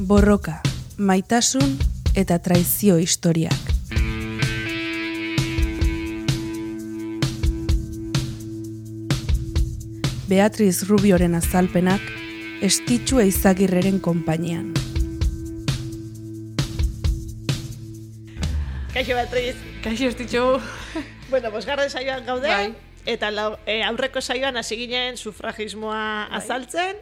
Borroka, maitasun eta traizio historiak. Beatriz Rubioren azalpenak estitxu eizagirreren konpainian. Kaixo Beatriz. Kaixo estitxu. Bueno, bosgarren saioan gaude. Bai. Eta lau, e, aurreko saioan hasi ginen sufragismoa azaltzen.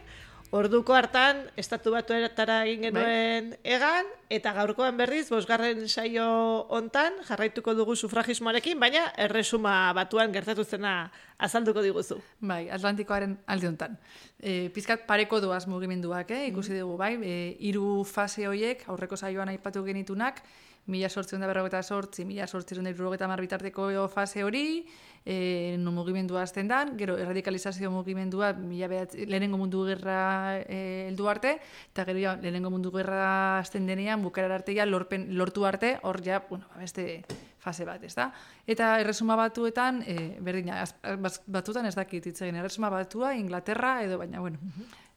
Orduko hartan, estatu batuetara egin genuen egan, eta gaurkoan berriz, bosgarren saio hontan jarraituko dugu sufragismoarekin, baina erresuma batuan gertatu zena azalduko diguzu. Bai, Atlantikoaren alde hontan. E, pizkat pareko doaz mugimenduak, eh? ikusi dugu, bai, e, hiru fase hoiek, aurreko saioan aipatu genitunak, mila sortzion da berrogeta sortzi, mila sortzion da irurogeta marbitarteko fase hori, e, no mugimendua azten dan, gero erradikalizazio mugimendua mila behat, lehenengo mundu gerra e, heldu arte, eta gero ja, lehenengo mundu gerra azten denean, bukarar arte ja, lorpen, lortu arte, hor ja, bueno, ba, beste fase bat, ez da? Eta erresuma batuetan, e, berdina, az, batutan ez dakit hitz egin, erresuma batua, Inglaterra, edo baina, bueno,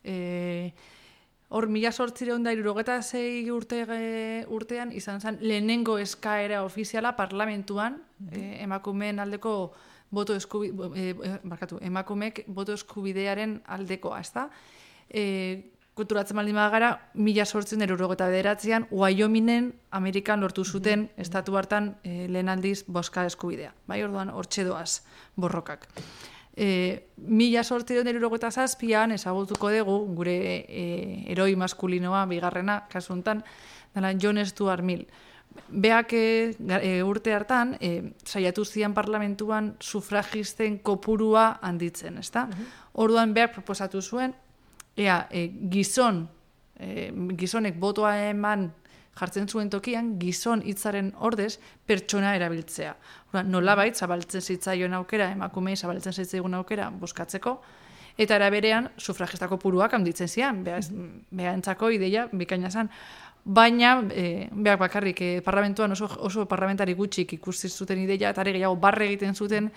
e, Hor, mila sortzireun da irurogeta zei urte, urtean, izan zen lehenengo eskaera ofiziala parlamentuan, e, emakumeen aldeko boto eskubi, e, e, barkatu, emakumeek boto eskubidearen aldekoa, ez da? E, kulturatzen baldin bagara, mila sortzen erurogeta bederatzean, Wyomingen Amerikan lortu zuten estatu hartan e, lehen aldiz boska eskubidea. Bai, orduan, hortxe doaz borrokak. E, mila sortzion erurogeta zazpian ezagutuko dugu, gure e, eroi maskulinoa, bigarrena, kasuntan, dela John Stuart Mill. Beak e, e, urte hartan, e, saiatu zian parlamentuan sufragisten kopurua handitzen, ezta? Orduan beak proposatu zuen, ea, e, gizon, e, gizonek botoa eman jartzen zuen tokian, gizon hitzaren ordez pertsona erabiltzea. Orduan, nolabait, zabaltzen zitzaion aukera, emakumei zabaltzen zitzaigun aukera boskatzeko, eta era berean, sufragistako puruak handitzen zian, beha, behantzako ideia bikaina zen. Baina, e, beak bakarrik, e, parlamentuan oso, oso parlamentari gutxik ikusi zuten ideia, eta gehiago barre egiten zuten,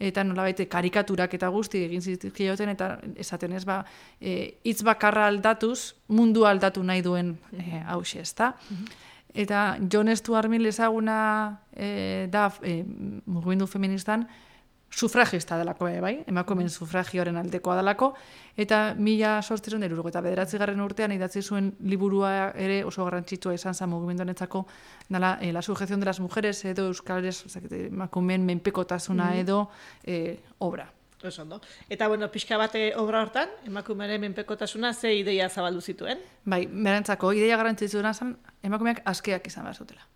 eta nolabait karikaturak eta guzti egin zizkioten, eta esaten ez ba, e, hitz bakarra aldatuz, mundu aldatu nahi duen e, hause, ezta? Eta John Stuart Mill ezaguna e, da e, mugimendu feministan sufragista delako, e, bai? Emakumeen sufragioaren aldekoa delako, eta mila sortziron derurgo eta bederatzi garren urtean idatzi zuen liburua ere oso garrantzitsua izan zen mugimenduarentzako dela e, la sujeción de las mujeres edo euskaleres emakumeen menpekotasuna edo e, obra. Oso ondo. Eta, bueno, pixka bate obra hortan, emakumearen menpekotasuna ze ideia zabaldu zituen. Bai, berantzako ideia garrantzitsuena zen emakumeak askeak izan behar zutela.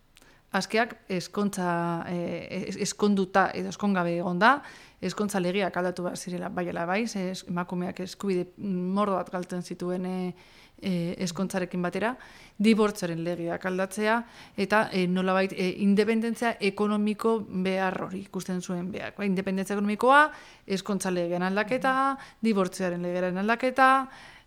Askeak eskontza eh, es- eskonduta edo eskongabe egon da, eskontza legiak aldatu behar zirela baiela bai, ze es- emakumeak eskubide mordo bat galtzen zituen e, e, eskontzarekin batera, dibortzaren legiak aldatzea, eta e, nolabait e, independentzia ekonomiko behar hori ikusten zuen behar. Bai, independentzia ekonomikoa, eskontza legean aldaketa, dibortzearen legearen aldaketa,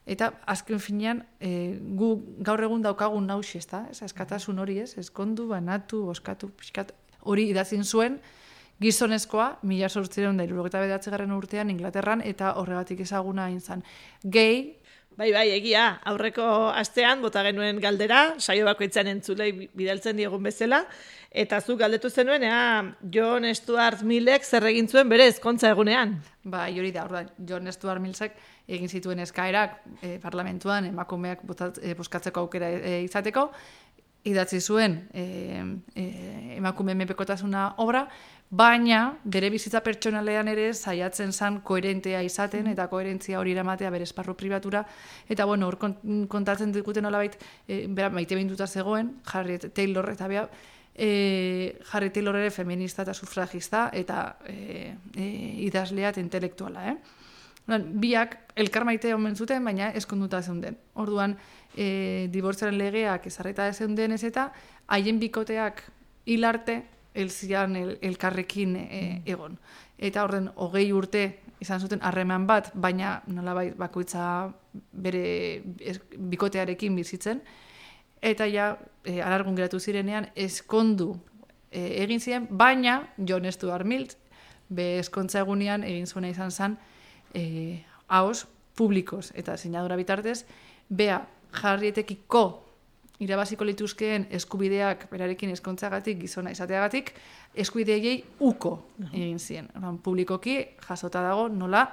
Eta azken finean, e, gu gaur egun daukagun nausi, ez da? Ez, eskatasun hori ez, eskondu, banatu, boskatu, pixkat, hori idazin zuen, gizonezkoa, mila sortzireun da irurogeta bedatzegarren urtean Inglaterran, eta horregatik ezaguna hain zen. Gay, Bai, bai, egia, aurreko astean bota genuen galdera, saio bakoitzan entzulei bi- bidaltzen diegun bezala, eta zu galdetu zenuen, ea, John Stuart Millek zer egin zuen bere ezkontza egunean. Ba, hori da, orduan, John Stuart Millsek egin zituen eskaerak e, parlamentuan emakumeak boskatzeko aukera e, izateko, idatzi zuen e, e, emakume menpekotasuna obra, baina bere bizitza pertsonalean ere saiatzen zan koherentea izaten eta koherentzia hori eramatea bere esparru pribatura eta bueno, hor kon- kontatzen dikuten nolabait e, bera maite binduta zegoen, Harriet Taylor eta bea e, Harry Taylor ere feminista eta sufragista eta e, e, idazlea eta intelektuala, eh? Orduan, biak elkar maite omen zuten, baina eskonduta zeunden. Orduan, e, dibortzaren legeak ezarreta zeunden ez eta haien bikoteak hilarte elzian el, elkarrekin e, egon. Eta horren hogei urte izan zuten harreman bat, baina nolabait bakoitza bere bikotearekin bizitzen, eta ja e, alargun geratu zirenean eskondu e, egin ziren, baina John Stuart Mill be eskontza egunean egin zuena izan zen e, haos publikos eta sinadura bitartez, bea jarrietekiko irabaziko lituzkeen eskubideak berarekin eskontzagatik, gizona izateagatik, eskubideei uko egin zien. Oran, publikoki jasota dago nola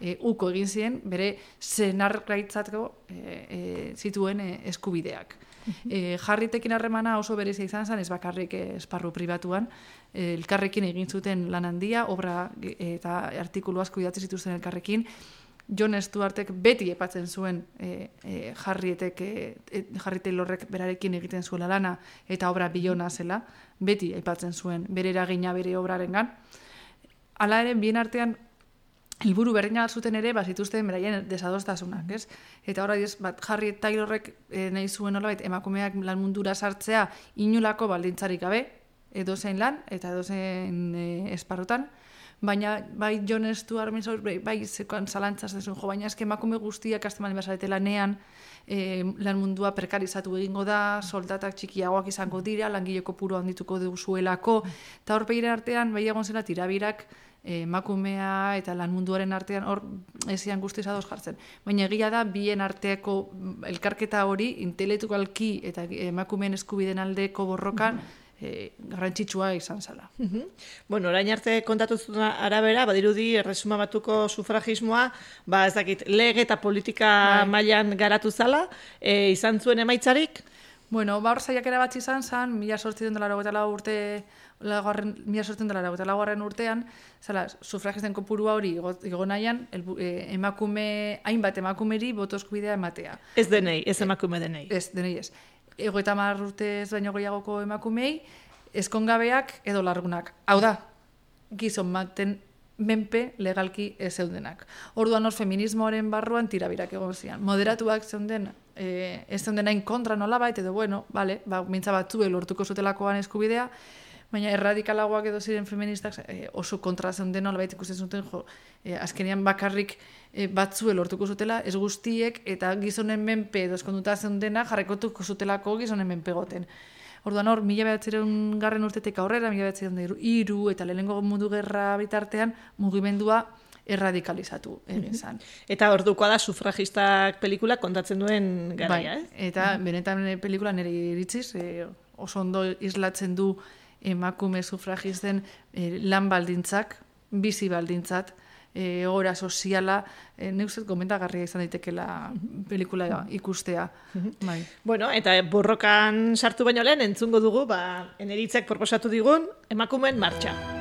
e, uko egin zien bere zenarraitzatko e, e, zituen e, eskubideak. E, jarritekin harremana oso berezia izan zen, ez bakarrik e, esparru pribatuan, e, elkarrekin egin zuten lan handia, obra eta artikulu asko idatzi zituzten elkarrekin, John Stuartek beti epatzen zuen e, e, jarrietek, e, jarri Taylorrek berarekin egiten zuela lana eta obra bilona zela, beti epatzen zuen bere eragina bere obrarengan. Hala ere, bien artean, helburu berdina zuten ere, bazituzten beraien desadostasunak, ez? Eta horra diz, bat, Harry Taylorrek e, nahi zuen nolabait emakumeak lan mundura sartzea inulako baldintzarik gabe, edo zein lan, eta edo zein e, esparrotan, baina bai John Stuart Minson, bai, bai zekoan zalantzaz desun, jo, baina eske emakume guztiak asteman bezalete lanean, e, lan mundua perkarizatu egingo da, soldatak txikiagoak izango dira, langileko puro handituko du zuelako, eta hor artean, bai egon zela tirabirak, emakumea eta lan munduaren artean hor ezian guztiz ados jartzen. Baina egia da, bien arteako elkarketa hori, intelektualki eta emakumeen eskubiden aldeko borrokan, e, garrantzitsua izan zala. Bueno, orain arte kontatu zuen arabera, badirudi erresuma batuko sufragismoa, ba ez dakit, lege eta politika bai. mailan garatu zala, e, izan zuen emaitzarik? Bueno, ba hor zaiakera bat izan zan, mila sortzen dela eta urte, lagarren, mila sortzen dela eta lagarren urtean, zala, sufragisten kopurua hori igo nahian, el, e, emakume, hainbat emakumeri botozko bidea ematea. Ez denei, ez emakume denei. Ez, denei ez ego eta urte ez baino gehiagoko emakumei, eskongabeak edo largunak. Hau da, gizon maten menpe legalki ez zeudenak. Orduan hor feminismoaren barruan tirabirak egon zian. Moderatuak zeuden, e, ez zeuden kontra nola bait, edo bueno, vale, ba, mintza batzu lortuko zutelakoan eskubidea, baina erradikalagoak edo ziren feministak e, oso kontra zeuden nola bait ikusten zuten, jo, e, azkenean bakarrik e, batzue lortuko zutela, ez guztiek, eta gizonen menpe edo eskonduta zeundena jarrekotuko zutelako gizonen menpe goten. Orduan hor, mila garren urtetek aurrera, mila behatzeren iru, eta lehenengo mundu gerra bitartean, mugimendua erradikalizatu egin zan. Eta ordukoa da sufragistak pelikula kontatzen duen garaia, bai, eh? Eta mm benetan pelikula nire iritziz, e, oso ondo islatzen du emakume sufragisten e, lan baldintzak, bizi baldintzat, e, ora soziala, e, neuzet gomentagarria izan daitekela pelikula ikustea. bai. Bueno, eta borrokan sartu baino lehen entzungo dugu, ba, eneritzak proposatu digun, emakumen martxa.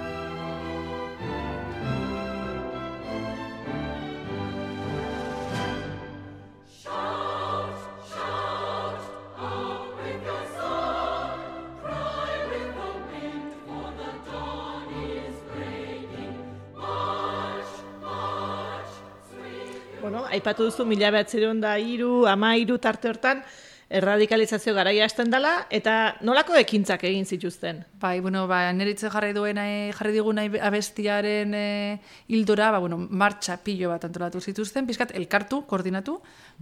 Aipatu duzu mila behatzeron da iru, ama iru tarte hortan, erradikalizazio garaia hasten dela, eta nolako ekintzak egin zituzten? Bai, bueno, ba, neritze jarri duena, jarri diguna abestiaren e, hildora, ba, bueno, martxa pilo bat antolatu zituzten, pizkat elkartu, koordinatu,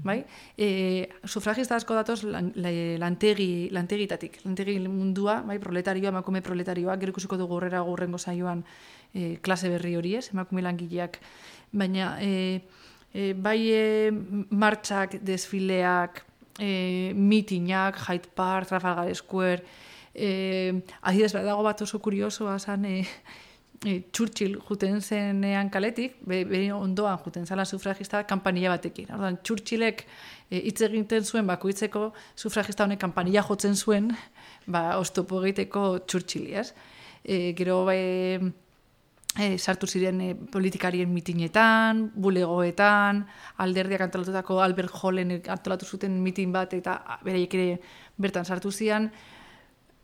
bai? E, sufragista asko datoz lantegi, lantegitatik, lantegi mundua, bai, proletarioa, emakume proletarioa, gero ikusiko dugu horrera gurrengo saioan e, klase berri hori ez, emakume langileak, baina... E, e, bai e, martxak, desfileak, e, mitinak, Hyde Park, Trafalgar Square, e, adidez, dago bat oso kuriosoa zan, e, e, Churchill juten zenean kaletik, bere ondoan juten zala sufragista kampanilla batekin. Ordan, Churchillek e, hitz egiten zuen bakoitzeko sufragista honek kampanilla jotzen zuen, ba, oztopo egiteko Churchilli, ez? E, gero, bai, e, sartu ziren e, politikarien mitinetan, bulegoetan, alderdiak antolatutako Albert Hollen antolatu zuten mitin bat eta beraiek ere bertan sartu zian.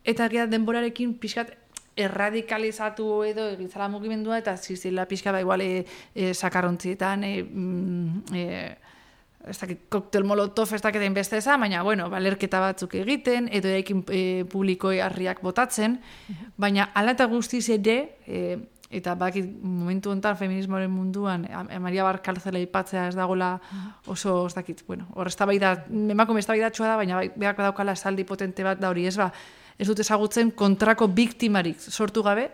Eta gara denborarekin pixkat erradikalizatu edo egitzala mugimendua eta zizela pixka ba igual e, e, sakarrontzietan e, mm, e, ez dakit, koktel molotov ez dakit beste eza, baina, bueno, balerketa batzuk egiten, edo ekin e, publikoi harriak botatzen, baina ala eta guztiz ere, e, eta bakit momentu honetan feminismoaren munduan Maria Barkalzela ipatzea ez dagola oso ez dakit, bueno, hor eztabaida emakume eztabaidatsua da, baina bai, behar daukala esaldi potente bat da hori, ez ba, ez dut ezagutzen kontrako biktimarik sortu gabe,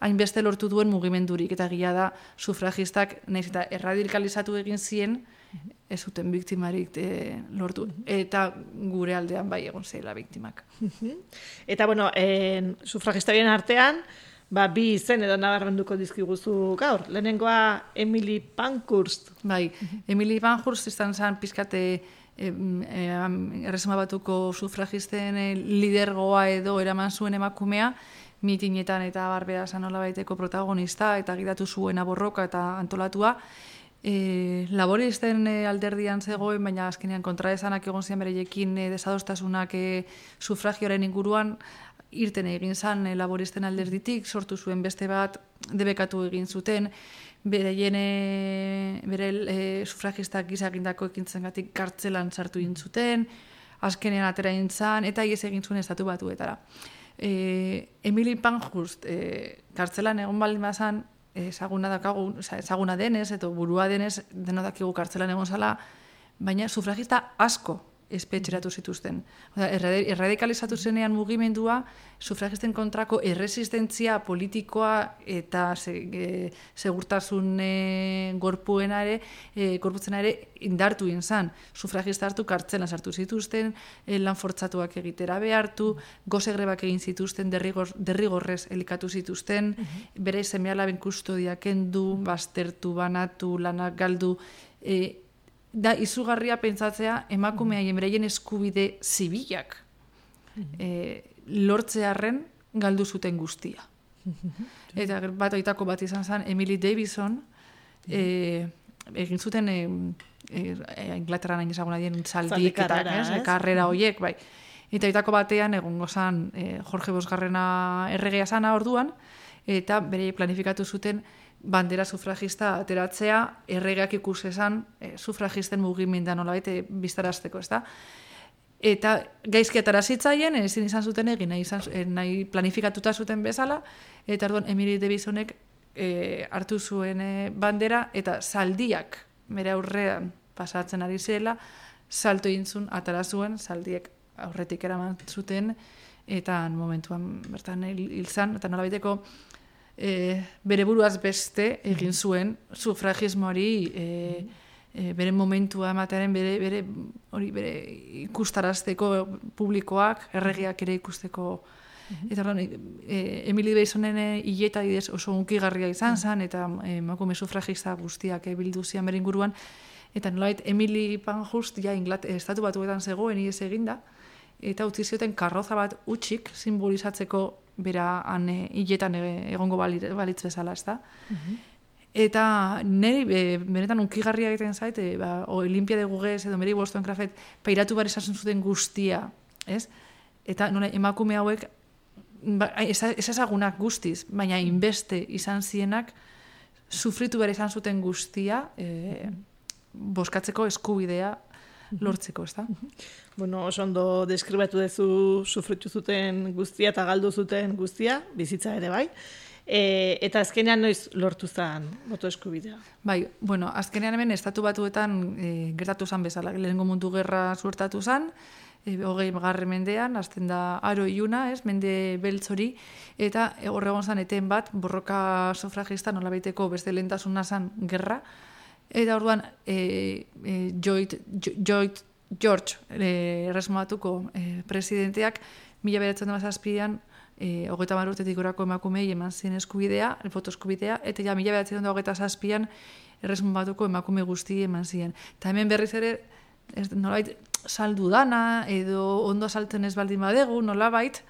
hainbeste lortu duen mugimendurik eta gila da sufragistak naiz eta erradikalizatu egin zien ez zuten biktimarik e, lortu. Eta gure aldean bai egon zeila biktimak. Eta, bueno, en, sufragistarien artean, ba, bi izen edo nabarmenduko dizkiguzu gaur. Lehenengoa Emily Pankhurst. Bai, Emily Pankhurst izan zen pizkate erresuma batuko sufragisten e, lidergoa edo eraman zuen emakumea, mitinetan eta barbera sanola baiteko protagonista eta gidatu zuen aborroka eta antolatua, e, laboristen e, alderdian zegoen, baina azkenean kontraesanak egon zian bereiekin e, desadostasunak e, sufragioaren inguruan, irten egin zan e, laboristen alderditik, sortu zuen beste bat, debekatu egin zuten, bere jene, bere e, sufragistak gizagindako ekintzen gatik kartzelan sartu zuten, azkenean atera intzan, eta ies egin zuen estatu batuetara. E, Emily Pankhurst e, kartzelan egon baldin bazan, ezaguna dakagu, ezaguna denez, eta burua denez, deno dakigu kartzelan egon zala, baina sufragista asko espetxeratu zituzten. Oda, erradikalizatu zenean mugimendua, sufragisten kontrako erresistentzia politikoa eta se, e, segurtasun e, gorpuena ere, e, gorputzena ere indartu inzan. Sufragista hartu kartzena sartu zituzten, e, lan fortzatuak egitera behartu, goze grebak egin zituzten, derrigor, derrigorrez elikatu zituzten, bere semeala ben kustodiak endu, baztertu, banatu, lanak galdu, e, da izugarria pentsatzea emakumea mm eskubide zibilak e, lortzearren galdu zuten guztia. Eta bat oitako bat izan zen Emily Davison e, egin zuten e, e, Inglaterra nahi ezaguna dien txaldik eta ez, karrera horiek, bai. Eta oitako batean egon gozan e, Jorge Bosgarrena erregea sana orduan, eta bere planifikatu zuten bandera sufragista ateratzea, erregeak ikus esan, e, sufragisten mugiminda nola baite biztarazteko, ez? Eta gaizki atara zitzaien, ezin izan zuten egin, nahi, izan, eh, nahi planifikatuta zuten bezala, eta orduan Emily Davisonek e, hartu zuen bandera, eta zaldiak, bere aurrean pasatzen ari zela, salto intzun atara zuen, zaldiek aurretik eraman zuten, eta momentuan bertan hil zan, eta nola baiteko, e, bere buruaz beste egin zuen sufragismoari e, e, bere momentua ematearen bere, bere, hori, bere ikustarazteko publikoak, erregiak ere ikusteko. Eta hori, e, Emily Basonen hileta didez oso unkigarria izan zen, eta emakume sufragista guztiak e, bildu zian bere inguruan. Eta nolait, Emily Pankhurst, ja, inglat, estatu batuetan zegoen, ies eginda, eta utzi zioten karroza bat utxik simbolizatzeko bera han e, hiletan e, egongo balitz bezala, ez da? Mhm. Eta niri e, benetan unkigarria egiten zait, e, ba, o, limpia de gugez edo meri bostoen krafet, pairatu bar esasen zuten guztia, ez? Eta nore, emakume hauek, ba, ez ezagunak guztiz, baina inbeste izan zienak, sufritu bere izan zuten guztia, e, boskatzeko eskubidea lortzeko, ez da? Bueno, oso ondo deskribatu duzu sufritu zuten guztia eta galdu zuten guztia, bizitza ere bai. E, eta azkenean noiz lortu zen boto eskubidea? Bai, bueno, azkenean hemen estatu batuetan e, gertatu zen bezala, lehenengo mundu gerra suertatu zen, e, hogei garre mendean, azten da aro iuna, ez, mende beltzori, eta horregon zen eten bat, borroka sufragista nola baiteko beste lehentasuna zen gerra, Eta orduan, e, e, Joit, Joit, George e, erresmatuko e, presidenteak, mila beratzen dama zazpidean, e, hogeita marurtetik gorako emakumei eman zien eskubidea, foto eskubidea, eta ja, mila beratzen da hogeita zazpian, erresmatuko emakume guzti eman zien. Eta hemen berriz ere, ez, nolabait, saldu dana, edo ondo saltzen ez baldin badegu, nolabait,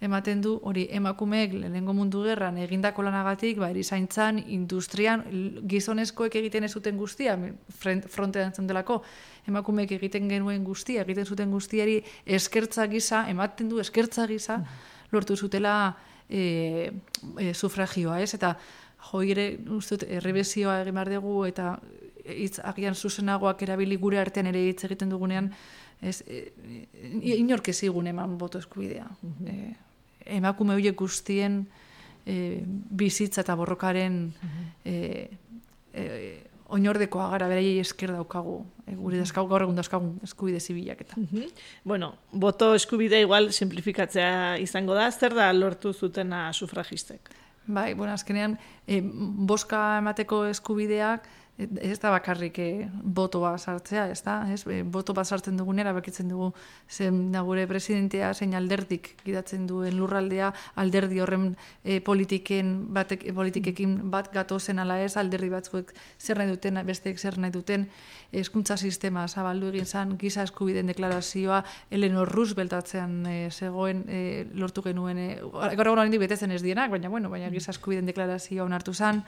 ematen du hori emakumeek lehenengo mundu gerran egindako lanagatik, ba, erizaintzan, industrian, gizonezkoek egiten ez zuten guztia, frontean delako, emakumeek egiten genuen guztia, egiten zuten guztiari eskertza gisa, ematen du eskertza gisa, lortu zutela e, e, sufragioa, ez? Eta jo ere, ustut, errebezioa egin behar dugu, eta hitz agian zuzenagoak erabili gure artean ere hitz egiten dugunean, ez, e, e, inork eman boto eskubidea. Mm emakume horiek guztien e, bizitza eta borrokaren e, e, oinordekoa gara beraiei esker daukagu, e, gure dauzkagu gaur egun dauzkagu eskubide zibilak eta. Bueno, boto eskubide igual simplifikatzea izango da, zer da lortu zutena sufragistek? Bai, bueno, azkenean, e, boska emateko eskubideak, ez da bakarrik e, botoa sartzea, ez da, ez, e, boto bat sartzen dugunera bakitzen dugu zen da gure presidentea zein alderdik gidatzen duen lurraldea, alderdi horren e, politiken batek, e, politikekin bat gatozen ala ez, alderdi batzuek zer nahi duten, besteek zer nahi duten, eskuntza sistema zabaldu egin zan, giza eskubiden deklarazioa, Eleanor Roosevelt atzean e, zegoen e, lortu genuen, e, gaur betetzen ez dienak, baina, bueno, baina giza eskubiden deklarazioa onartu zan,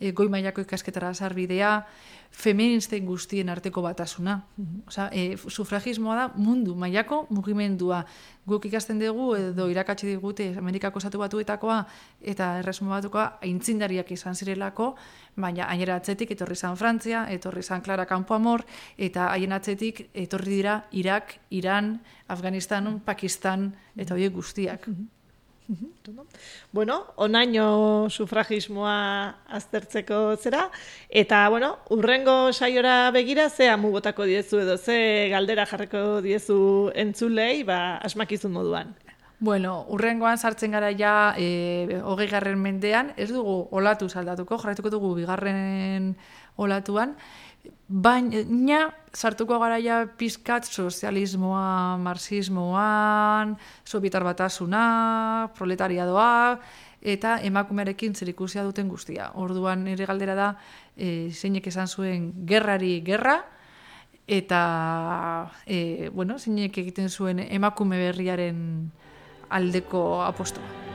e, goi mailako ikasketara sarbidea, feministen guztien arteko batasuna. Osea, e, sufragismoa da mundu mailako mugimendua. Guk ikasten dugu edo irakatsi digute Amerikako Estatu Batuetakoa eta Erresuma Batukoa aintzindariak izan zirelako, baina hainera atzetik etorri zan Frantzia, etorri zan Clara Campoamor eta haien atzetik etorri dira Irak, Iran, Afganistan, Pakistan eta horiek guztiak. Bueno, onaino sufragismoa aztertzeko zera, eta, bueno, urrengo saiora begira, ze amugotako diezu edo, ze galdera jarreko diezu entzulei, ba, asmakizun moduan. Bueno, urrengoan sartzen gara ja e, hogei garren mendean, ez dugu olatu saldatuko, jarraituko dugu bigarren olatuan, Baina, sartuko garaia pizkat sozialismoa, marxismoan, sobietar batasuna, proletariadoa, eta emakumearekin zerikusia duten guztia. Orduan nire galdera da, e, zeinek esan zuen gerrari gerra, eta e, bueno, zeinek egiten zuen emakume berriaren aldeko apostoa.